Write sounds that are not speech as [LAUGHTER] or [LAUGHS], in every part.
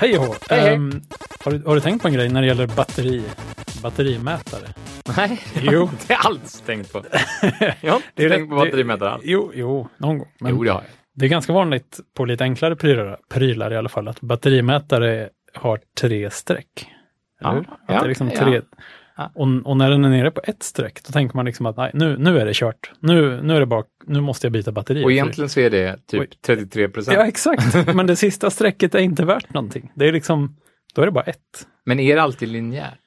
Hej och. Hej, hej. Ehm, har, du, har du tänkt på en grej när det gäller batteri, batterimätare? Nej, Jo. [LAUGHS] det har jag alls tänkt på. Jag har inte tänkt på batterimätare alls. Jo, jo, någon gång. Men Jo, det har jag. det är ganska vanligt på lite enklare prylar, prylar i alla fall att batterimätare har tre streck. Ja, ja, det är liksom tre. Ja. Och, och när den är nere på ett streck, då tänker man liksom att nej, nu, nu är det kört. Nu, nu är det bara, nu måste jag byta batteri. Och egentligen så är det typ 33 procent. Ja, exakt. Men det sista strecket är inte värt någonting. Det är liksom, då är det bara ett. Men är det alltid linjärt?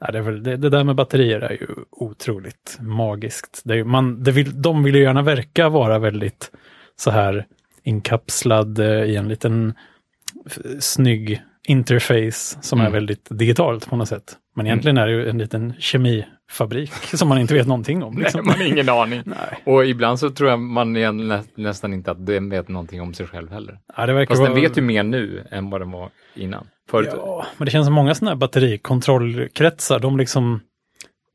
Nej, det, är väl, det, det där med batterier är ju otroligt magiskt. Det är, man, det vill, de vill ju gärna verka vara väldigt så här inkapslad i en liten snygg interface som är Mm. väldigt digitalt på något sätt. Men egentligen är det ju en liten kemifabrik [LAUGHS] som man inte vet någonting om. Liksom. [LAUGHS] Nej, man har ingen aning. Nej. Och ibland så tror jag man nä, nästan inte att den vet någonting om sig själv heller. Ja, det verkar Fast den vara- vet ju mer nu än vad den var innan. Förut, Ja, men det känns som många sådana här batterikontrollkretsar, de liksom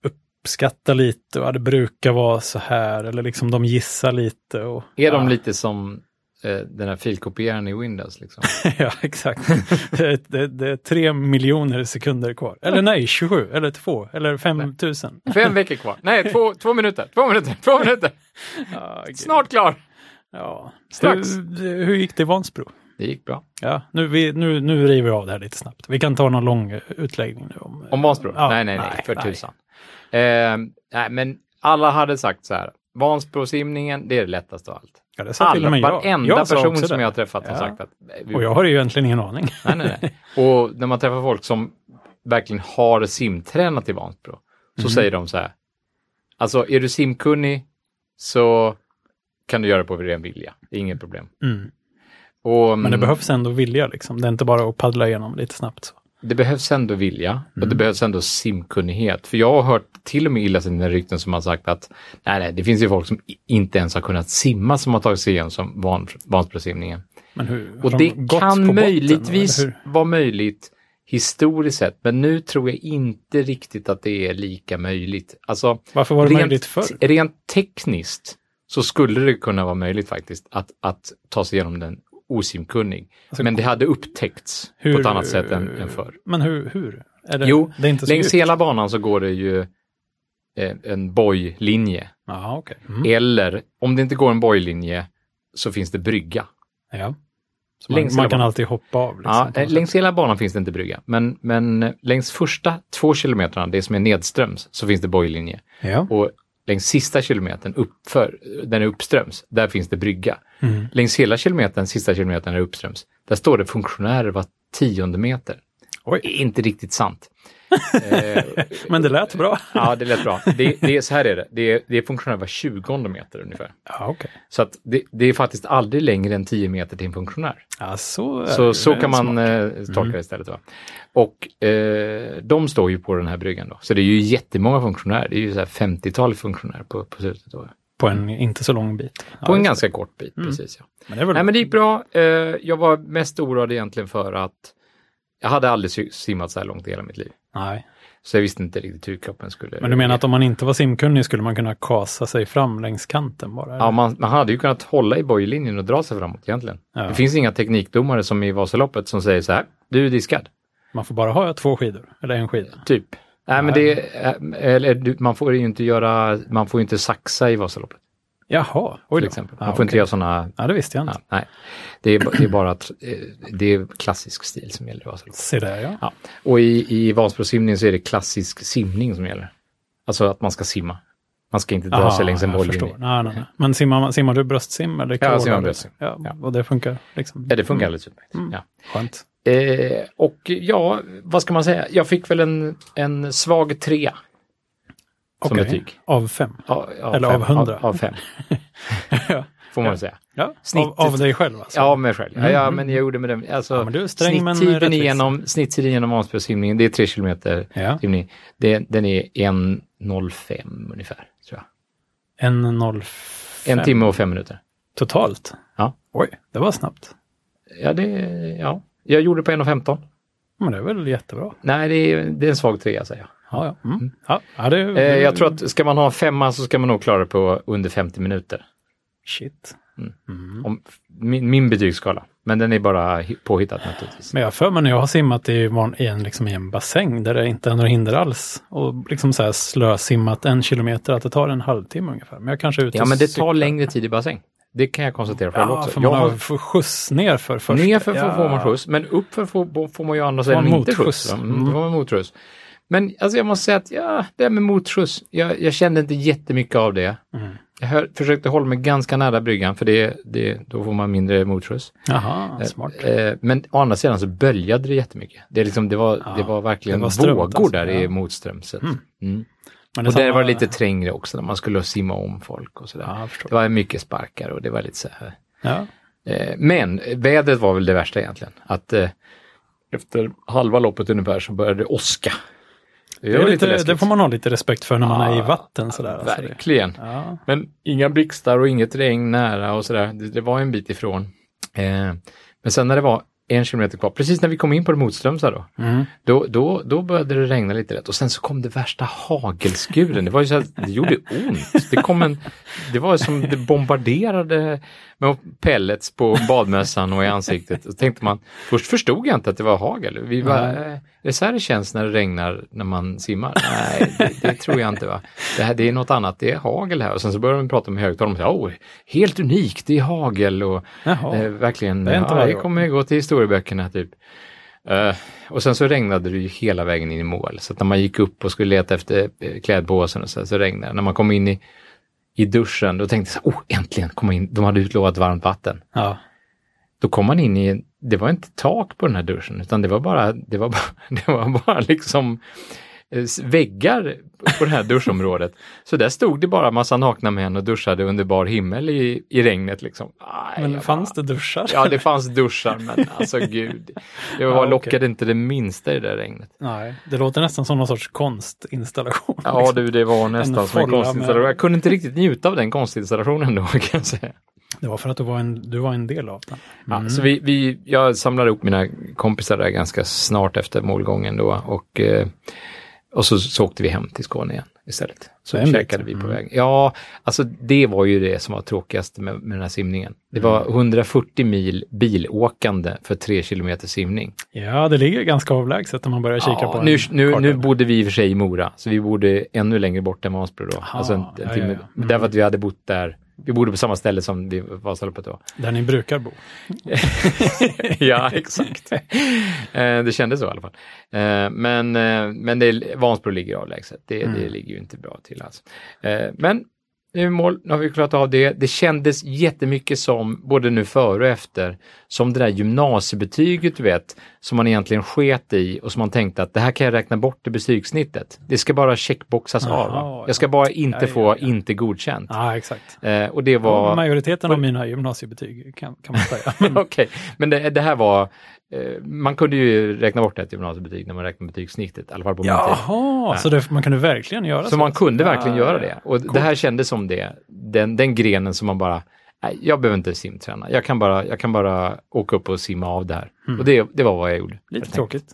uppskattar lite och ja, det brukar vara så här, eller liksom de gissar lite. Och, är de ja. lite som den här filkopieraren i Windows? Liksom? [LAUGHS] ja, exakt. det, är- det, det är tre miljoner sekunder kvar. Eller nej, 27, eller två, eller 5 tusen. Fem veckor kvar. Nej, två, två minuter. Två minuter. Två minuter. [LAUGHS] Gud. Snart klar. Ja. Strax. Hur, hur gick det i Vansbro? Det gick bra. Ja, nu, vi, nu, nu river vi av det här lite snabbt. Vi kan ta någon lång eh, utläggning nu om... Om Vansbro? Ja, nej, nej, nej, för tusan. Eh, nej, men alla hade sagt så här. Vansbrosimningen, det är det lättaste av allt. Ja, det sa till och med jag. varenda Jag person som det. jag har träffat har Ja. sagt att... vi- Och jag har ju egentligen ingen aning. Nej, nej, nej. Och när man träffar folk som verkligen har simtränat i Vansbro så Mhm. säger de så här. Alltså, är du simkunnig så kan du göra det på ren vilja. Det är inget problem. Mm. Och, Men det mm, behövs ändå vilja liksom. Det är inte bara att paddla igenom lite snabbt. Så. Det behövs ändå vilja och Mm. det behövs ändå simkunnighet. För jag har hört till och med illasinnade rykten som har sagt att nej, nej, det finns ju folk som inte ens har kunnat simma som har tagit sig igenom som van, Vansbrosimningen. Hur, har Och de det kan botten, möjligtvis vara möjligt historiskt sett, men nu tror jag inte riktigt att det är lika möjligt. Alltså, Varför var det rent, möjligt förr? rent tekniskt så skulle det kunna vara möjligt faktiskt att, att ta sig igenom den osimkunnig. Alltså, men det hade upptäckts på ett annat sätt än, än förr. Men hur? hur? Det, Jo, det Längs djupt. hela banan så går det ju eh, en bojlinje. Okej. Mm. Eller om det inte går en bojlinje så finns det brygga. Ja. Så man, man kan banan. alltid hoppa av. Liksom, Ja, eh, längs hela banan finns det inte brygga, men, men eh, längs första två kilometrarna, det som är nedströms, så finns det bojlinje. Ja. Och längs sista kilometern uppför, den är uppströms, där finns det brygga. Mm. Längs hela kilometern, sista kilometern är uppströms, där står det funktionärer var tionde meter. Oj. Inte riktigt sant. [LAUGHS] Men det lät bra. [LAUGHS] ja, det lät bra. Det, det är, så här är det, det är, det är funktionärer var tjugonde meter ungefär. Ja, okej. Så att det, det är faktiskt aldrig längre än 10 meter till en funktionär. Ja, så, Så, så kan man eh, tolka det istället. Va? Och eh, de står ju på den här bryggan då. Så det är ju jättemånga funktionärer. Det är ju så här 50-tal funktionärer på, på slutet. Då. På en inte så lång bit. Ja, På en just ganska kort bit, precis. Ja. Men det väl Nej men det gick bra. Eh, jag var mest oroad egentligen för att jag hade aldrig simmat så här långt i hela mitt liv. Nej. Så jag visste inte riktigt hur kroppen skulle... Men du menar att om man inte var simkunnig skulle man kunna kasa sig fram längs kanten bara? Ja, man, man hade ju kunnat hålla i bojlinjen och dra sig framåt egentligen. Ja. Det finns inga teknikdomare som i Vasaloppet som säger så här, du är diskad. Man får bara ha två skidor, eller en skida. Typ. Nej, men det, är- eller man får ju inte göra, man får ju inte saxa i Vasaloppet Jaha, oj till exempel. Man får inte okej. göra sådana, Ja, det visste jag inte. ja, nej. Det är, det är bara att, eh, det är klassisk stil som gäller i Vasaloppet. Se där ja. Ja. Och i, i Vansbrosimningen så är det klassisk simning som gäller. Alltså att man ska simma. Man ska inte dra Aha, sig längs en bolllinje. Nej, nej, nej. Men simmar, simmar du bröstsim eller Ja, jag simmar bröstsim. Ja, Ja. och det funkar liksom? Ja, det funkar alldeles utmärkt. Mm. Ja. Skönt. Eh, och ja, vad ska man säga? Jag fick väl en, en svag trea som Okej. betyg. Av fem? Ja, ja, Eller fem. av hundra. Av, av fem, ja. [LAUGHS] får man väl säga. ja. Av, av dig själv alltså? Ja, av mig själv. Ja, ja, Mm. men jag gjorde med den. Alltså, Ja, men du är sträng, snitttiden, genom, snitttiden genom Vansbrosimningen, det är tre kilometer Ja. simning. Det, den är 1.05 ungefär, tror jag. En 05. En timme och fem minuter. Totalt? Ja. Oj, det var snabbt. Ja, det, ja. Jag gjorde på 1.15. Men det är väl jättebra. Nej, det är, det är en svag trea säger jag. Ja, ja. Mm. ja, ja det, Eh, det, jag tror att ska man ha femma så ska man nog klara det på under 50 minuter. Shit. Om, min, min betygsskala. Men den är bara hi- påhittad naturligtvis. Men jag för mig när jag har simmat i, i, en, liksom i en bassäng där det inte är några hinder alls och liksom så här slösimmat en kilometer, att det tar en halvtimme ungefär. Men jag kanske är ute Ja, men det tar längre tid i bassäng. Det kan jag konstatera själv Ja, också. för Jag man har- har får skjuts ner för först. Nerför får ja. får man skjuts, men uppför får, får man ju andra sidan inte skjuts. va? Mm. Mm. Då får man motskjuts. Men alltså jag måste säga att ja, det här med motskjuts, jag, jag kände inte jättemycket av det. Mm. Jag hör, försökte hålla mig ganska nära bryggan för det, det, då får man mindre motskjuts. Jaha, smart. Eh, men å andra sidan så böljade det jättemycket. Det, liksom, det, var, Ja, det var verkligen det var strömt vågor alltså, där i ja. motströmset. Mm. Mm. Men Och är där var det lite trängre också när man skulle simma om folk och sådär. Ja. Det var mycket sparkar och det var lite så här. Ja. Eh, men vädret var väl det värsta egentligen. Att eh, efter halva loppet ungefär så började det åska. Det, Det, lite det får man ha lite respekt för när man är i Ja, vatten. Sådär, alltså det- Verkligen. Ja. Men inga blixtar och inget regn nära och sådär. Det, det var en bit ifrån. Eh, men sen när det var en kilometer kvar, precis när vi kom in på det motströmsa då, Mm. då, då, då började det regna lite rätt och sen så kom det värsta hagelskuren. Det var ju så att det gjorde ont. Det kom en, det var som det bombarderade med pellets på badmössan och i ansiktet. Och tänkte man, först förstod jag inte att det var hagel. Vi var, Nej. eh, är det så här det känns när det regnar när man simmar? Nej, det, det tror jag inte. va. Det, här, det är något annat, det är hagel här. Och sen så började de prata med sa, oh, helt unikt, det är hagel och. Eh, verkligen, Det ja, det kommer gå till historieböckerna typ. Eh, och sen så regnade det ju hela vägen in i mål. Så att när man gick upp och skulle leta efter uh, klädpåsen och så, så regnade det. När man kom in i, i duschen, då tänkte jag så här, oh äntligen komma in. De hade utlovat varmt vatten. Ja. Då kom man in i, det var inte tak på den här duschen, utan det var bara, det var bara, [LAUGHS] det var bara liksom eh, väggar på det här duschområdet. [LAUGHS] Så där stod det bara massa nakna män och duschade under bar himmel i, i regnet liksom. Aj, Men jag fanns det duschar? Ja, det fanns duschar, men alltså [LAUGHS] gud. Det var, Ja, lockade inte det minsta i det där regnet. Nej, det låter nästan som någon sorts konstinstallation. Ja, liksom. du, det var nästan som en konstinstallation. med- Jag kunde inte riktigt njuta av den konstinstallationen då, kan jag säga. Det var för att du var en, du var en del av den. Ja, så vi, vi, jag samlade ihop mina kompisar där ganska snart efter målgången då och, eh, och så, så åkte vi hem till Skåne igen istället. Så bit. käkade vi på vägen. Ja, alltså det var ju det som var tråkigast med, med den här simningen. Det var 140 mil bilåkande för tre kilometer simning. Ja, det ligger ganska avlägset när man börjar kika på en nu, nu, nu bodde vi i och för sig i Mora, så vi bodde ännu längre bort än Vansbro då. Aha, alltså en, en ja, timme. ja, ja. Mm. Därför att vi hade bott där. Vi bodde på samma ställe som vi Vasaloppet då. Där ni brukar bo. [LAUGHS] ja, exakt. Eh, det kändes så i alla fall. Eh, men eh, men det, Vansbro ligger avlägset. Det, det Mm. ligger ju inte bra till alls. Men nu är mål, nu har vi klarat av det. Det kändes jättemycket som, både nu före och efter, som det där gymnasiebetyget du vet, som man egentligen sket i och som man tänkte att det här kan jag räkna bort i betygssnittet. Det ska bara checkboxas av. Jaha, Va? Jag ska bara inte Ja, ja, få ja. inte godkänt. Ja, exakt. Eh, och det Var... Majoriteten av mina gymnasiebetyg kan, kan man säga. [LAUGHS] Okej, men det, det här var, man kunde ju räkna bort ett gymnasiebetyg när man räknar betygssnittet, i alla fall på min tid. Jaha, så det, man kunde verkligen göra så? Så man kunde verkligen Ja, göra det. Och det här kändes som det, den, den grenen som man bara, nej, jag behöver inte simträna, jag kan bara, jag kan bara åka upp och simma av det här. Och det, det var vad jag gjorde. Mm. Lite helt tråkigt.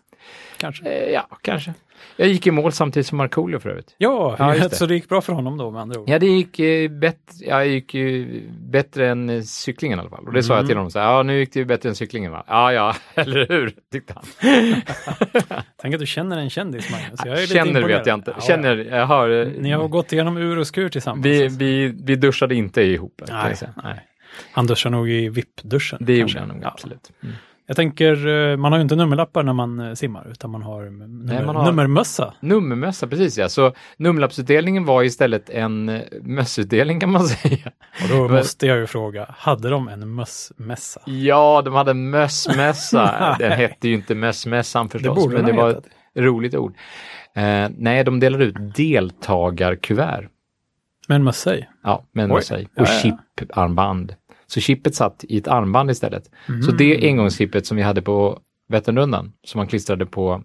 Kanske. Eh, ja, kanske. Jag gick i mål samtidigt som Markoolio för övrigt. Ja, Ja, [LAUGHS] det. så det gick bra för honom då med andra ord? Ja, det gick, eh, bättre, ja, gick ju bättre än eh, cyklingen i alla fall. Och det sa jag Mm. till honom, så här, ja nu gick det ju bättre än cyklingen va? Ja, ja, [LAUGHS] eller hur, tyckte han. [LAUGHS] Tänk att du känner en kändis, Magnus. Jag är lite Känner imponerad. vet jag inte. Ja, Känner, jag har... eh, Ni har gått igenom ur och skur tillsammans. vi, alltså. vi, vi duschade inte ihop. Nej, nej. Han duschar nog i VIP-duschen. Det gjorde jag nog absolut. Mm. Jag tänker, eh, man har ju inte nummerlappar när man eh, simmar, utan man har, nummer, man har- nummermössa. Nummermössa, precis ja. Så nummerlappsutdelningen var istället en eh, mössutdelning kan man [LAUGHS] säga. Och då måste jag ju fråga, hade de en mössmässa? Ja, de hade mössmässa. [LAUGHS] Den hette ju inte mössmässan Det förstås, borde men det var hetat. ett roligt ord. Eh, nej, de delade ut deltagarkuvert. Med en mössa i? Ja, med en mössa i. Och chiparmband. Så chippet satt i ett armband istället. Mm. Så det engångschippet som vi hade på Vätternrundan, som man klistrade på,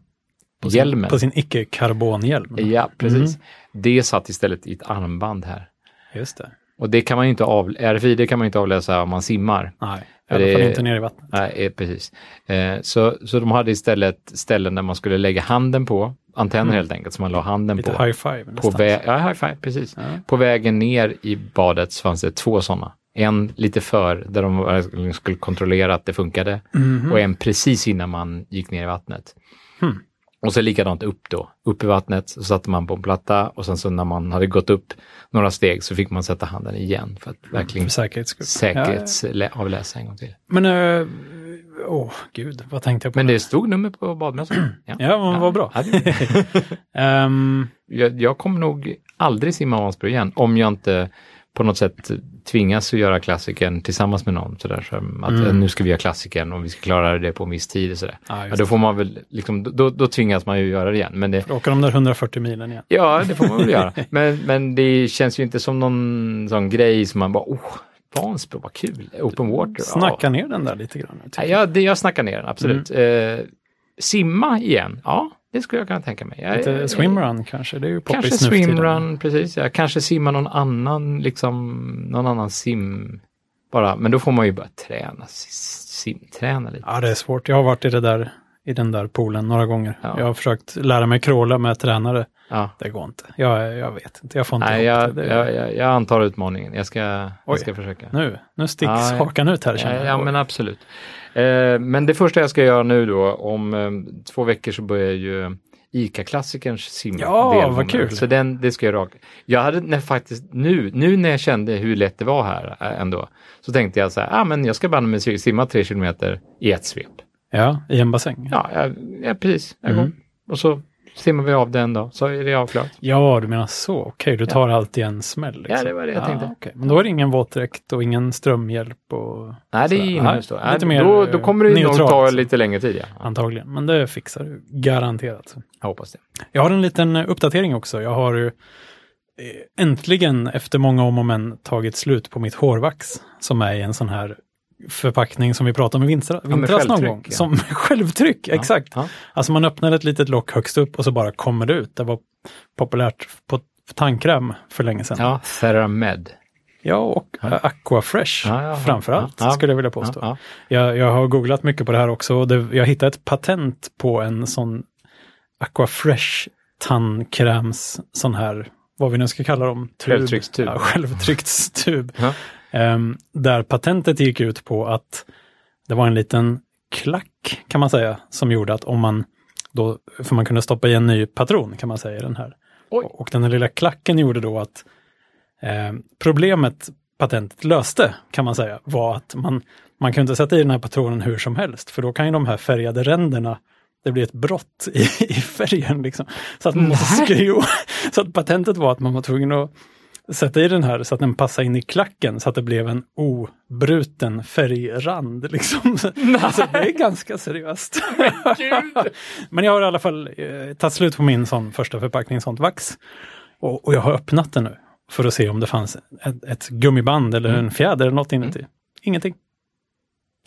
På sin, hjälmen. På sin icke-karbonhjälm? Ja, precis. Det satt istället i ett armband här. Just det. Och det kan man ju inte av, RFID kan man ju inte avläsa om man simmar. Nej, i alla fall det- inte ner i vattnet. Nej, eh, precis. Eh, så, så de hade istället ställen där man skulle lägga handen på, antenner Mm. helt enkelt, som man la handen Lite på. high five På, vä- ja, high five, precis. Ja. på vägen ner i badet så fanns det två sådana. En lite för, där de verkligen skulle kontrollera att det funkade. Mhm. Och en precis innan man gick ner i vattnet. Hmm. Och så likadant upp då. Upp i vattnet så satte man på en platta och sen så när man hade gått upp några steg så fick man sätta handen igen för att verkligen För säkerhets skull. Ja, ja. säkerhetsavläsa en gång till. Men, eh, åh gud, vad tänkte jag på? Men nu? det stod nummer på badmössan. [CLEARS THROAT] Ja, Ja, men vad bra. Ja, [LAUGHS] Ehm, jag, jag kommer nog aldrig simma Vansbro igen om jag inte på något sätt tvingas att göra klassikern tillsammans med någon. Sådär, så att Mm. nu ska vi göra klassikern och vi ska klara det på en viss tid. Och sådär. ja, Ja, då får man väl, liksom, då, då tvingas man ju göra det igen. Men det. Åka de där 140 milen igen. ja, det får man väl göra. [LAUGHS] Men, men det känns ju inte som någon sån grej som man bara, oh, Vansbro, vad kul, open water. Snacka Ja. ner den där lite grann. Ja, jag. jag, det, jag snackar ner den, absolut. Mm. Eh, simma igen, ja, det skulle jag kunna tänka mig. Jag, Lite swimrun kanske, det är ju Kanske swimrun, precis. Ja. Kanske simma någon annan, liksom, någon annan sim. Bara, men då får man ju börja träna, simträna lite. Ja, det är svårt. Jag har varit i, det där, i den där poolen några gånger. Ja. Jag har försökt lära mig crawla med tränare. Ja. Det går inte. Jag, jag vet inte, jag får inte Nej, jag, det. jag, jag, jag antar utmaningen. Jag ska, Oj. ska försöka. Nu, nu sticks Ja, hakan ut här känner Ja, jag. ja, men absolut. Eh, men det första jag ska göra nu då, om eh, två veckor så börjar ju ICA-klassikerns sim Ja, vad kul. Så den, det ska jag raka. Jag hade när, faktiskt nu, nu när jag kände hur lätt det var här eh, ändå, så tänkte jag så här, ah, men jag ska banne mig simma tre kilometer i ett svep. Ja, i en bassäng. Ja, ja, ja precis. Mm. Och så simmar vi av den då, så är det avklarat. Ja, du menar så. Okej, du tar allt i en smäll. Liksom. Ja, det var det jag tänkte. okej. Men då är det ingen våtdräkt och ingen strömhjälp och Nej, det är inomhus då. Nej, Nej, lite mer, då, då kommer det nog ta lite längre tid. Ja. Ja, antagligen. Men det fixar du garanterat. jag hoppas det. Jag har en liten eh, uppdatering också. Jag har eh, äntligen efter många om och men tagit slut på mitt hårvax som är i en sån här förpackning som vi pratade om i vintra, vintras någon gång. ja. Som [LAUGHS] självtryck, exakt. Ja. Alltså man öppnar ett litet lock högst upp och så bara kommer det ut. Det var populärt på tandkräm för länge sedan. Ja, Theramed. Ja, och ja. Aquafresh Ja, ja, ja. framför allt, Ja, ja. skulle jag vilja påstå. Ja, Jag, jag har googlat mycket på det här också och det, jag hittade ett patent på en sån Aquafresh tandkräms, sån här, vad vi nu ska kalla dem. Tub. Självtryckstub. Ja, självtryckstub. Ehm, där patentet gick ut på att det var en liten klack, kan man säga, som gjorde att om man då, för man kunde stoppa i en ny patron, kan man säga, i den här. Oj. Och den här lilla klacken gjorde då att eh, problemet patentet löste, kan man säga, var att man, man kan inte sätta i den här patronen hur som helst, för då kan ju de här färgade ränderna det blir ett brott i, [LAUGHS] i färgen. Liksom. Så att man måste skruva. [LAUGHS] Så att patentet var att man var tvungen att sätta i den här så att den passade in i klacken så att det blev en obruten färgrand. Liksom. [LAUGHS] Så, så det är ganska seriöst. [LAUGHS] Men jag har i alla fall eh, tagit slut på min sån första förpackning, sånt vax. Och, och jag har öppnat den nu för att se om det fanns ett, ett gummiband eller Mm. en fjäder eller något inuti. Ingenting.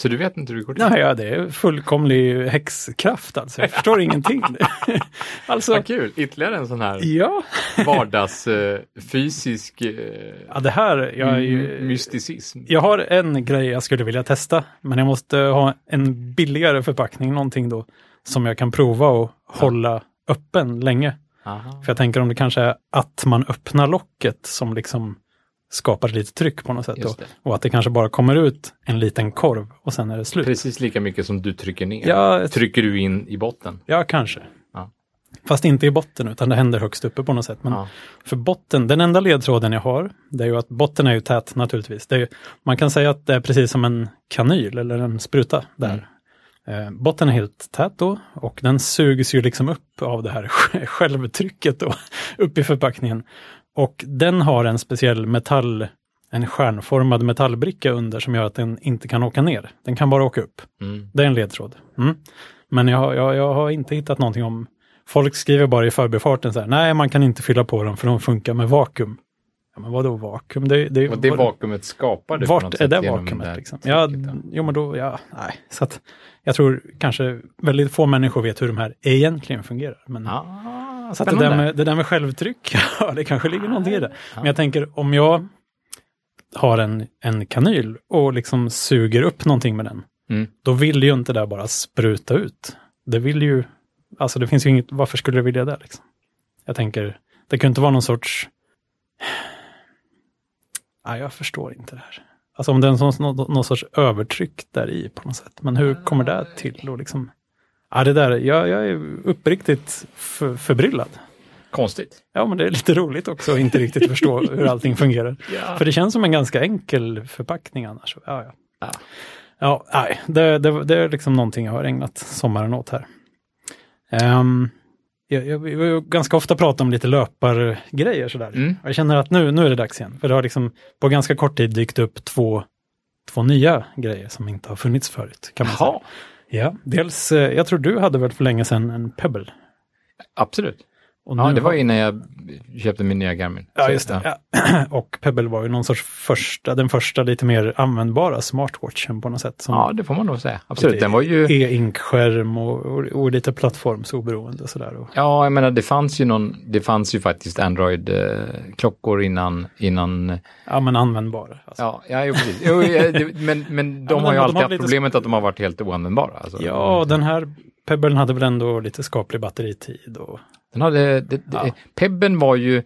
Så du vet inte hur det går till? Nej, ja, det är fullkomlig häxkraft alltså. Jag förstår ingenting. [LAUGHS] alltså, Vad kul, ytterligare en sån här ja. vardags eh, eh, ja, det här, jag, ju- mysticism. jag har en grej jag skulle vilja testa, men jag måste ha en billigare förpackning, någonting då, som jag kan prova och hålla öppen länge. Aha. För jag tänker om det kanske är att man öppnar locket som liksom skapar lite tryck på något sätt. Det. Och att det kanske bara kommer ut en liten korv och sen är det slut. Precis lika mycket som du trycker ner. Ja, Trycker du in i botten. ja, kanske. Ja. Fast inte i botten, utan det händer högst uppe på något sätt. Men Ja. för botten, den enda ledtråden jag har, det är ju att botten är ju tät naturligtvis. Det är, ju- man kan säga att det är precis som en kanyl eller en spruta där. Eh, botten är helt tät då och den sugs ju liksom upp av det här [LAUGHS] självtrycket då, [LAUGHS] upp i förpackningen. Och den har en speciell metall, en stjärnformad metallbricka under som gör att den inte kan åka ner. Den kan bara åka upp. Mm. Det är en ledtråd. Mm. Men jag, har- jag, jag har inte hittat någonting om... Folk skriver bara i förbifarten så här, nej man kan inte fylla på dem för de funkar med vakuum. Ja, men vadå vakuum? Det, det, Och det vad- vakuumet skapar du Vart är det vakuumet? här Liksom? Ja, jo men då, ja, nej. Så att jag tror kanske väldigt få människor vet hur de här egentligen fungerar. Men, Ah, så att det, där med, det där med självtryck, [LAUGHS] det kanske ligger någonting i det. Men jag tänker om jag har en, en kanyl och liksom suger upp någonting med den, Mm. då vill ju inte det bara spruta ut. Det vill ju, alltså det finns ju inget, varför skulle det vilja det liksom? Jag tänker, det kan inte vara någon sorts, nej jag förstår inte det här. Alltså om det är någon, någon sorts övertryck där i på något sätt. Men hur kommer det till? Och liksom, ja, det där, jag, jag är uppriktigt för, förbryllad. Konstigt. Ja, men det är lite roligt också att inte riktigt förstå hur [LAUGHS] allting fungerar. Ja. För det känns som en ganska enkel förpackning annars. Ja, ja. Ja. ja nej, det, det, det är liksom någonting jag har ägnat sommaren åt här. Um, jag, jag, jag ganska ofta prata om lite löpargrejer sådär. Mm. Jag känner att nu, nu är det dags igen. För det har liksom på ganska kort tid dykt upp två, två nya grejer som inte har funnits förut. Kan man Jaha, säga. Ja, dels, eh, jag tror du hade väl för länge sedan en Pebble. absolut. Ja, det var har- innan jag köpte min nya Garmin. Ja, just det. Ja. [CLEARS THROAT] Och Pebble var ju någon sorts första, den första lite mer användbara smartwatchen på något sätt. Ja, det får man nog säga. Absolut, den var ju... E-ink-skärm och, och, och lite plattformsoberoende och sådär. Och, Ja, jag menar det fanns ju någon, det fanns ju faktiskt Android-klockor innan, innan, ja, men användbara. Alltså. ja, ja jo, precis. Jo, ja, men, men de men har ju alltid haft lite- problemet att de har varit helt oanvändbara. Alltså. Ja, den här Pebblen hade väl ändå lite skaplig batteritid. Och, Den hade, det, Ja. det, Pebben var ju,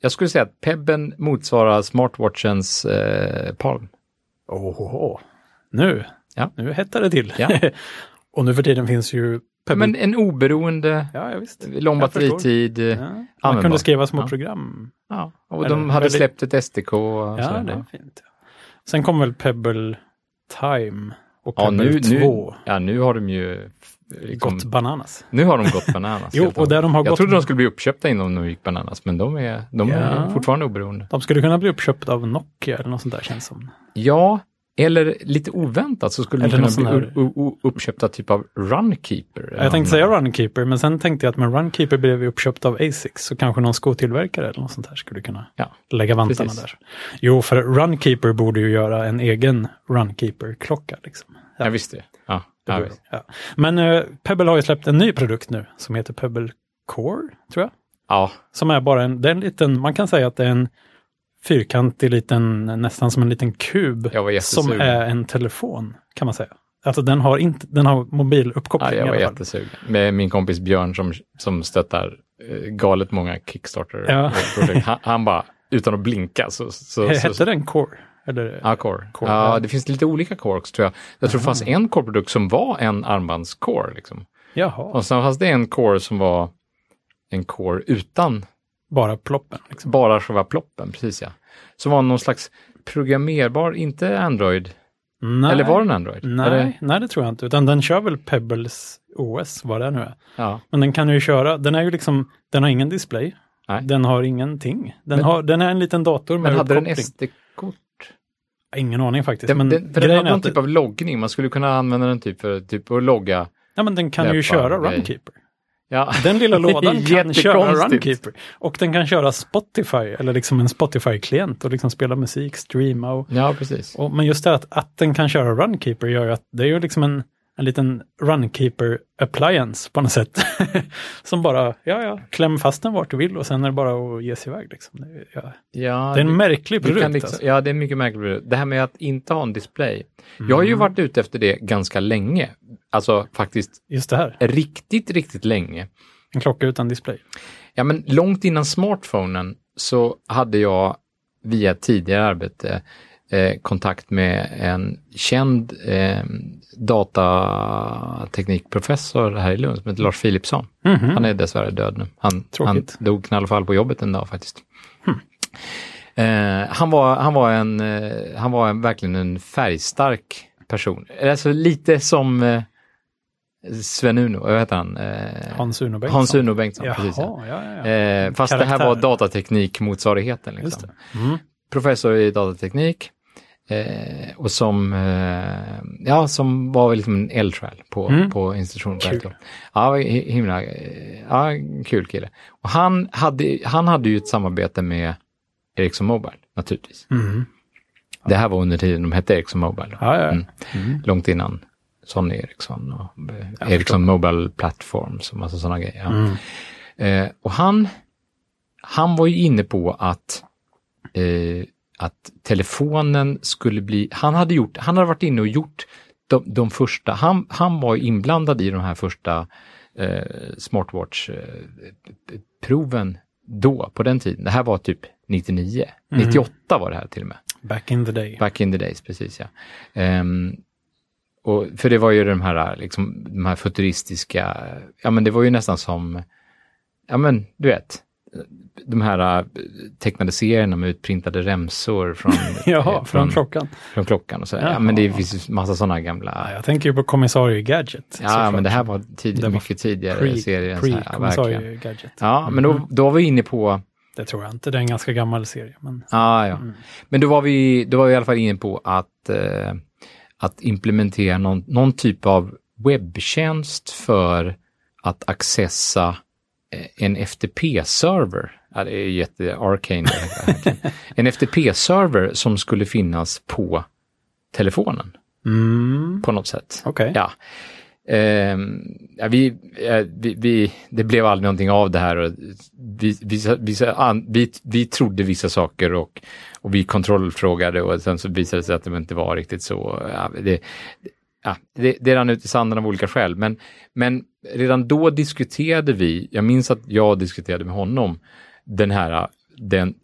jag skulle säga att Pebben motsvarar smartwatchens eh, Palm. Ohoho. Nu, Ja. nu hettar det till. Ja. [LAUGHS] och nu för tiden finns ju Pebble. Men en oberoende, ja, ja, visst. lång batteritid. Ja. Ja. Man kunde skriva små Ja. program. och Eller de hade väldigt- släppt ett SDK. Ja, sådär. det är fint. Ja. Sen kom väl Pebble Time och ja, Pebble nu, 2. nu, ja, nu har de ju liksom, Gått bananas. Nu har de gått bananas. [LAUGHS] Jo, och där de har jag gått- trodde de skulle bli uppköpta innan de gick bananas, men de är, de är Ja. fortfarande oberoende. De skulle kunna bli uppköpta av Nokia eller något sånt där känns som. Ja, eller lite oväntat så skulle Eller de kunna bli här- uppköpta typ av Runkeeper. Jag tänkte säga Runkeeper, men sen tänkte jag att med Runkeeper blev vi uppköpt av Asics, så kanske någon skotillverkare eller något sånt här skulle kunna Ja, lägga vantarna precis. där. Jo, för Runkeeper borde ju göra en egen Runkeeper-klocka. Liksom. Jag visste det. Ja, ja. Ja. Men eh, Pebble har ju släppt en ny produkt nu som heter Pebble Core, tror jag. ja, Som är bara en, det är en liten, man kan säga att det är en fyrkantig liten, nästan som en liten kub som är en telefon, kan man säga. Alltså den har, inte, den har mobiluppkoppling Ja, jag i var alla fall. jättesugen. Med min kompis Björn som, som stöttar eh, galet många Kickstarter. Ja. Han, han bara, utan att blinka, så... så, så, Hette den Core? Eller? Ja, core. Core, ja, det finns lite olika core också tror jag. Jag tror det fanns en core-produkt som var en armbandscore. Liksom. Jaha, Och sen fanns det en core som var en core utan bara ploppen. Liksom. bara själva ploppen, precis ja. Som var någon slags programmerbar, inte Android, Nej, eller var den Android? nej, Eller, nej, det tror jag inte. Utan den kör väl Pebbles OS, vad det nu är. ja. Men den kan ju köra, den är ju liksom, den har ingen display. Nej. Den har ingenting. Den, Men- har, den är en liten dator med Men hade den. SD-kort? Ingen aning faktiskt. Den, men den, för den hade är någon typ av loggning, man skulle kunna använda den typ för typ att logga. ja, men den kan ju köra. Runkeeper. Ja, Den lilla [LAUGHS] lådan kan köra. Runkeeper. Och den kan köra Spotify, eller liksom en Spotify-klient och liksom spela musik, streama och ja precis. Och, men just det att, att den kan köra Runkeeper gör ju att det är ju liksom en, en liten Runkeeper appliance på något sätt. [LAUGHS] som bara, ja ja, kläm fast den vart du vill och sen är det bara att ge sig iväg. Liksom. Det, är- ja. Ja, det är en märklig Du produkt. liksom, alltså. Ja, det är mycket märkligt. produkt. Det här med att inte ha en display. Jag har ju Mm. varit ute efter det ganska länge. Alltså faktiskt Just det här, riktigt, riktigt länge. en klocka utan display. Ja, men långt innan smartphonen så hade jag via tidigare arbete eh, kontakt med en känd eh, datateknikprofessor här i Lund som heter Lars Philipsson. Mhm. Han är dessvärre död nu. Han, han dog i alla fall på jobbet en dag faktiskt. Eh, han var, han var, en, eh, han var en, verkligen en färgstark person. Alltså lite som eh, Sven-Uno, vad heter han? Eh, Hans Uno Bengtsson. Hans Uno Bengtsson, Jaha, precis. Ja. ja, ja. Eh, fast det här Karaktär. var datateknikmotsvarigheten. Liksom. Mm. Professor i datateknik eh, och som, eh, ja, som var väl liksom en eldsjäl på, Mm. på institutionen. Kul. Ja, himla, eh, ja, kul kille. Och han hade, han hade ju ett samarbete med Ericsson Mobile, naturligtvis. Mm. Det här var under tiden de hette Ericsson Mobile. Ja, ja. Mm. Mm. Långt innan Sony Ericsson och eh, Ericsson Mobile Platforms och massa sådana grejer. Ja. Mm. Eh, och han, han var ju inne på att, eh, att telefonen skulle bli, han hade, gjort, han hade varit inne och gjort de, de första, han, han var inblandad i de här första eh, smartwatch-proven då, på den tiden. Det här var typ 99. Mm. 98 var det här till och med. Back in the day. Back in the days, precis ja. Ehm, och, för det var ju de här, liksom, de här futuristiska, ja men det var ju nästan som, ja men du vet, de här äh, tecknade serierna med utprintade remsor från, Jaha, [LAUGHS] eh, från klockan. från klockan och så. Ja, men det finns massa sådana gamla, Ja, jag tänker på kommissarie Gadget. ja såklart. men det här var, tid, Det var mycket tidigare Pre- serier så här, ja, Gadget. Ja, men då, då var vi inne på, Det tror jag inte, det är en ganska gammal serie. Men... ah, ja. Mm. Men då var vi, då var vi i alla fall inne på att, eh, att implementera någon, någon typ av webbtjänst för att accessa eh, en FTP-server. Ja, det är jätte-arcane. [LAUGHS] en FTP-server som skulle finnas på telefonen Mm. på något sätt. Okej. Ja. Ja, vi, eh, vi, vi, det blev aldrig någonting av det här. Och vi, vissa, vissa, an, vi, vi trodde vissa saker och, och vi kontrollfrågade och sen så visade det sig att det inte var riktigt så. Ja, det, ja, det, det rann ut i sanden av olika skäl. Men, men redan då diskuterade vi, jag minns att jag diskuterade med honom, den här, den,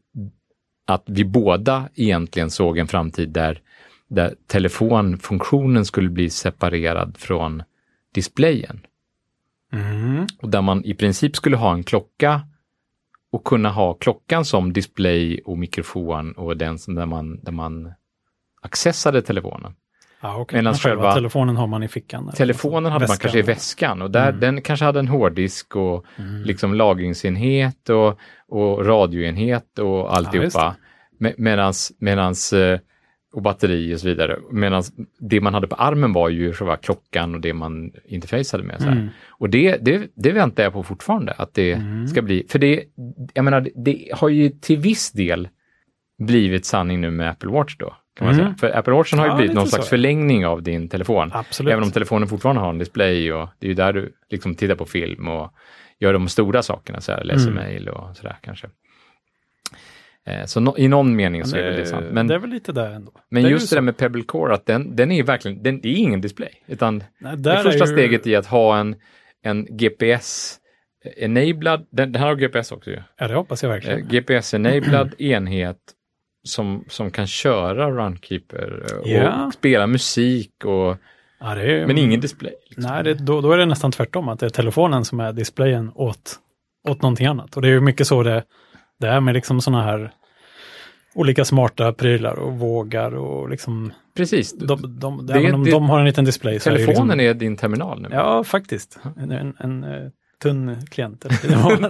att vi båda egentligen såg en framtid där, där telefonfunktionen skulle bli separerad från displayen. Mm. Och där man i princip skulle ha en klocka och kunna ha klockan som display och mikrofon och den som där man, där man accessade telefonen. Ja, okej. Medan själva telefonen har man i fickan. Telefonen hade man Väskan. kanske i väskan och där, Mm. den kanske hade en hårddisk och Mm. liksom lagringsenhet och, och radioenhet och alltihopa. Me- medans, medans, eh, och batteri och så vidare. Medan det man hade på armen var ju själva klockan och det man interfaceade med. Så. Mm. Och det, det, det väntar jag på fortfarande att det Mm. ska bli. För det, jag menar, det har ju till viss del blivit sanning nu med Apple Watch då. Kan man Mm. säga. För Apple Watchen har ju Ja, blivit någon så, slags ja. förlängning av din telefon. Absolut. Även om telefonen fortfarande har en display och det är ju där du liksom tittar på film och gör de stora sakerna, så här, läser Mm. mejl och sådär kanske. Eh, Så no, i någon mening så är det sant. Men, det är väl lite där ändå. men det just ju det så. där med Pebble Core, att den, den är verkligen, den det är ingen display. Utan Nej, det första ju... steget i att ha en, en GPS-enabled, den, den här har GPS också ju. Ja, det hoppas jag Eh, verkligen. GPS-enabled [CLEARS THROAT] enhet som, som kan köra Runkeeper eh, och Ja. spela musik och, Ja, är... men ingen display. liksom. Nej, det, då, då är det nästan tvärtom, att det är telefonen som är displayen åt, åt någonting annat. Och det är ju mycket så det, det är med liksom sådana här olika smarta prylar och vågar och liksom, Precis, de, de, Det- även om det- de har en liten display är ju telefonen liksom, är din terminal nu. Ja, faktiskt. En, en, en eh, tunn klient. [LAUGHS]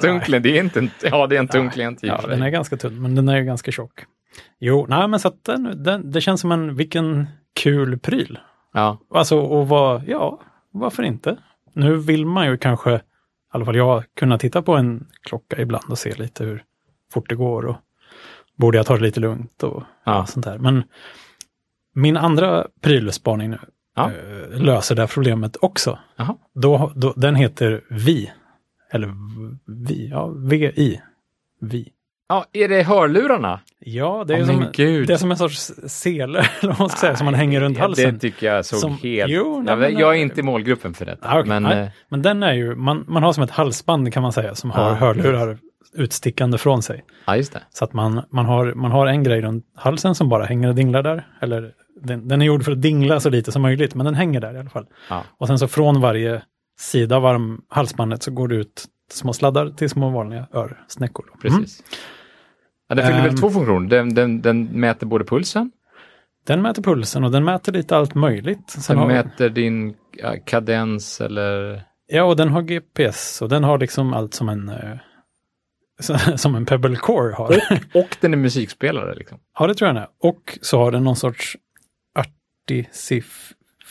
Klient, det är inte en, ja det är en tung Nej. klient Ja, den är ganska tunn, men den är ju ganska tjock. Jo, nej men så att den, den, det känns som en, vilken kul pryl. Ja, Alltså, och vad, ja, varför inte? Nu vill man ju kanske, i alla fall jag, kunna titta på en klocka ibland och se lite hur fort det går och borde jag ta det lite lugnt och Ja. sånt där. Men min andra prylspaning nu Ja. eh, löser det här problemet också. Då, då, den heter Vi. Eller Vi, ja, VI. Vi. Ja är det hörlurarna? Ja, det är, Åh, som, gud. det är som en sorts sele, [LAUGHS] säga, som man hänger runt halsen. Det tycker jag såg Som- helt... Jo, nej, jag, jag är inte i målgruppen för detta. Ah, okej. men, Nej. eh, Men den är ju, man, man har som ett halsband kan man säga, som har Ja. hörlurar utstickande från sig. det. Så att man, man, har, man har en grej runt halsen som bara hänger och dinglar där. Eller den, den är gjord för att dingla så lite som möjligt, men den hänger där i alla fall. Och sen så från varje sida av arm, halsbandet så går det ut små sladdar till små vanliga örsnäckor. då. Mm. Ja, den fyller väl Ehm. två funktioner. Den, den, den mäter både pulsen, Den mäter pulsen och den mäter lite allt möjligt. Sen den har, mäter din ja, kadens eller... Ja, och den har GPS och den har liksom allt som en, eh, [LAUGHS] som en Pebble Core har. Och den är musikspelare. Liksom. Ja, det tror jag den är. Och så har den någon sorts Artificiell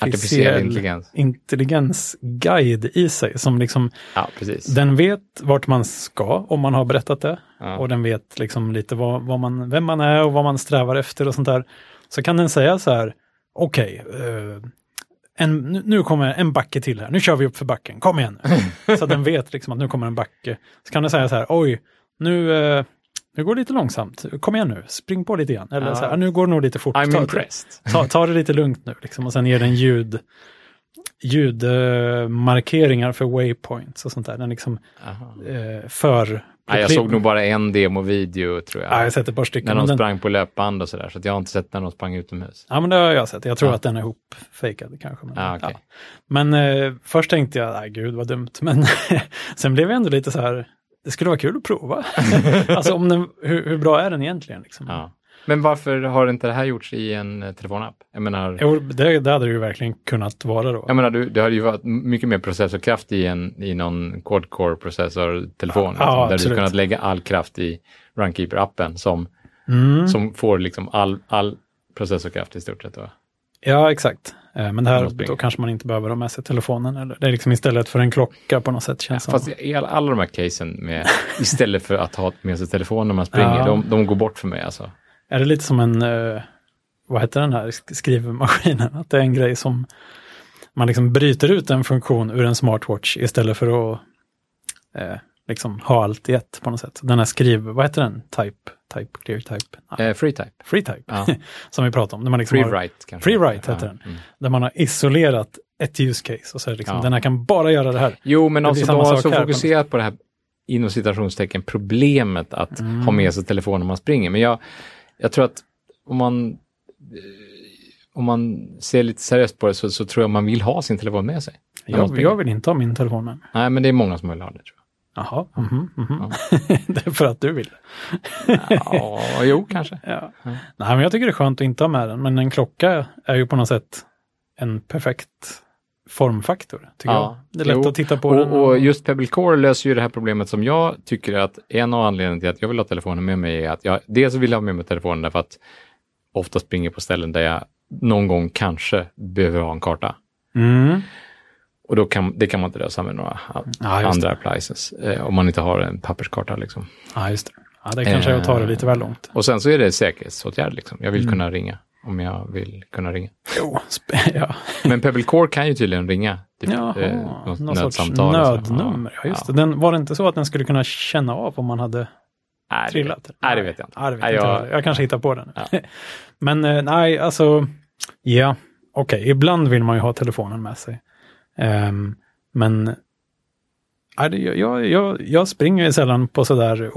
artificiell intelligens. intelligensguide i sig. Som liksom, Ja, den vet vart man ska om man har berättat det. Ja. Och den vet liksom lite vad, vad man, vem man är och vad man strävar efter och sånt där. Så kan den säga så här, okej, eh, en, nu- nu kommer en backe till här, nu kör vi upp för backen, kom igen nu. [LAUGHS] Så den vet liksom att nu kommer en backe. Så kan den säga så här, oj, nu, nu går det lite långsamt, kom igen nu, spring på lite grann. Eller Ja. så här, nu går det nog lite fort. I'm Ta- impressed. Ta, ta det lite lugnt nu, liksom, och sen ger den ljud, ljudmarkeringar för waypoints och sånt där. Den liksom eh, för Nej, jag såg nog bara en demovideo tror jag. Ja, jag har sett ett par stycken. när de den- sprang på löpband och sådär. Så att jag har inte sett när de sprang utomhus. Ja, men det har jag sett. Jag tror Ja. att den är ihopfejkad kanske. Men, Ja, okej. men eh, först tänkte jag, nej gud vad dumt. Men [LAUGHS] sen blev jag ändå lite så här, det skulle vara kul att prova. [LAUGHS] alltså om den, hur, hur bra är den egentligen? Liksom? Ja. Men varför har inte det här gjorts i en eh, telefonapp? Jag menar, Jo, det, det hade det ju verkligen kunnat vara då. jag menar du, det hade ju varit mycket mer processorkraft i, en, i någon quad-core processortelefon. Ja, liksom, där du kunnat lägga all kraft i Runkeeper-appen som, Mm. som får liksom all, all processorkraft i stort sett. Då. Ja, exakt. Eh, Men det här, då kanske man inte behöver ha med sig telefonen. Eller, det är liksom istället för en klocka på något sätt känns som. Fast i alla, alla de här casen med, [LAUGHS] istället för att ha med sig telefon när man springer, Ja. de, de går bort för mig alltså. Är det lite som en, eh, vad heter den här sk- skrivmaskinen? Att det är en grej som man liksom bryter ut en funktion ur en smartwatch istället för att eh, liksom ha allt i ett på något sätt. Den här skriv, vad heter den? Type, type, clear type? Nej, Eh, free type. free type, Ja. [LAUGHS] som vi pratade om. Där man liksom Free har, write kanske. Free write heter Ja, den. mm. Där man har isolerat ett use case och så är det liksom, Ja. den här kan bara göra det här. Jo, men Det alltså de har så här på fokuserat på det här inom citationstecken problemet att Mm. ha med sig telefon när man springer. Men jag, jag tror att om man, eh, om man ser lite seriöst på det så, så tror jag man vill ha sin telefon med sig. när Jag, jag vill inte ha min telefon med. Nej, men det är många som vill ha det tror Jaha, mhm, mhm. Ja. [LAUGHS] det är för att du vill. Ja, jo, kanske. [LAUGHS] Ja. Ja. Nej, men jag tycker det är skönt att inte ha med den, men en klocka är ju på något sätt en perfekt formfaktor, tycker Ja, jag. Det är lätt jo. att titta på den. Och, och just Pebble Core löser ju det här problemet som jag tycker att en av anledningarna till att jag vill ha telefonen med mig är att jag dels vill ha med mig telefonen därför att ofta springer på ställen där jag någon gång kanske behöver ha en karta. Mm. Och då kan, det kan man inte lösa med några Ja, andra det. appliances. Eh, om man inte har en papperskarta. Liksom. Ja, just det. Ja, det kanske är att ta det lite väl långt. Och sen så är det säkerhetsåtgärd. Liksom. Jag vill Mm. kunna ringa om jag vill kunna ringa. Jo, [LAUGHS] ja. Men Pebble Core kan ju tydligen ringa. Typ, Jaha, eh, något någon sorts nödnummer. Ja, just Ja. det. Den, var det inte så att den skulle kunna känna av om man hade Nej, det trillat? vet- Nej, det vet jag inte. Det vet Nej, inte jag- jag, kanske hittar på den. Ja. [LAUGHS] Men eh, nej, alltså, ja, okej, ibland vill man ju ha telefonen med sig. Ehm, men nej, jag, jag, jag springer ju sällan på sådär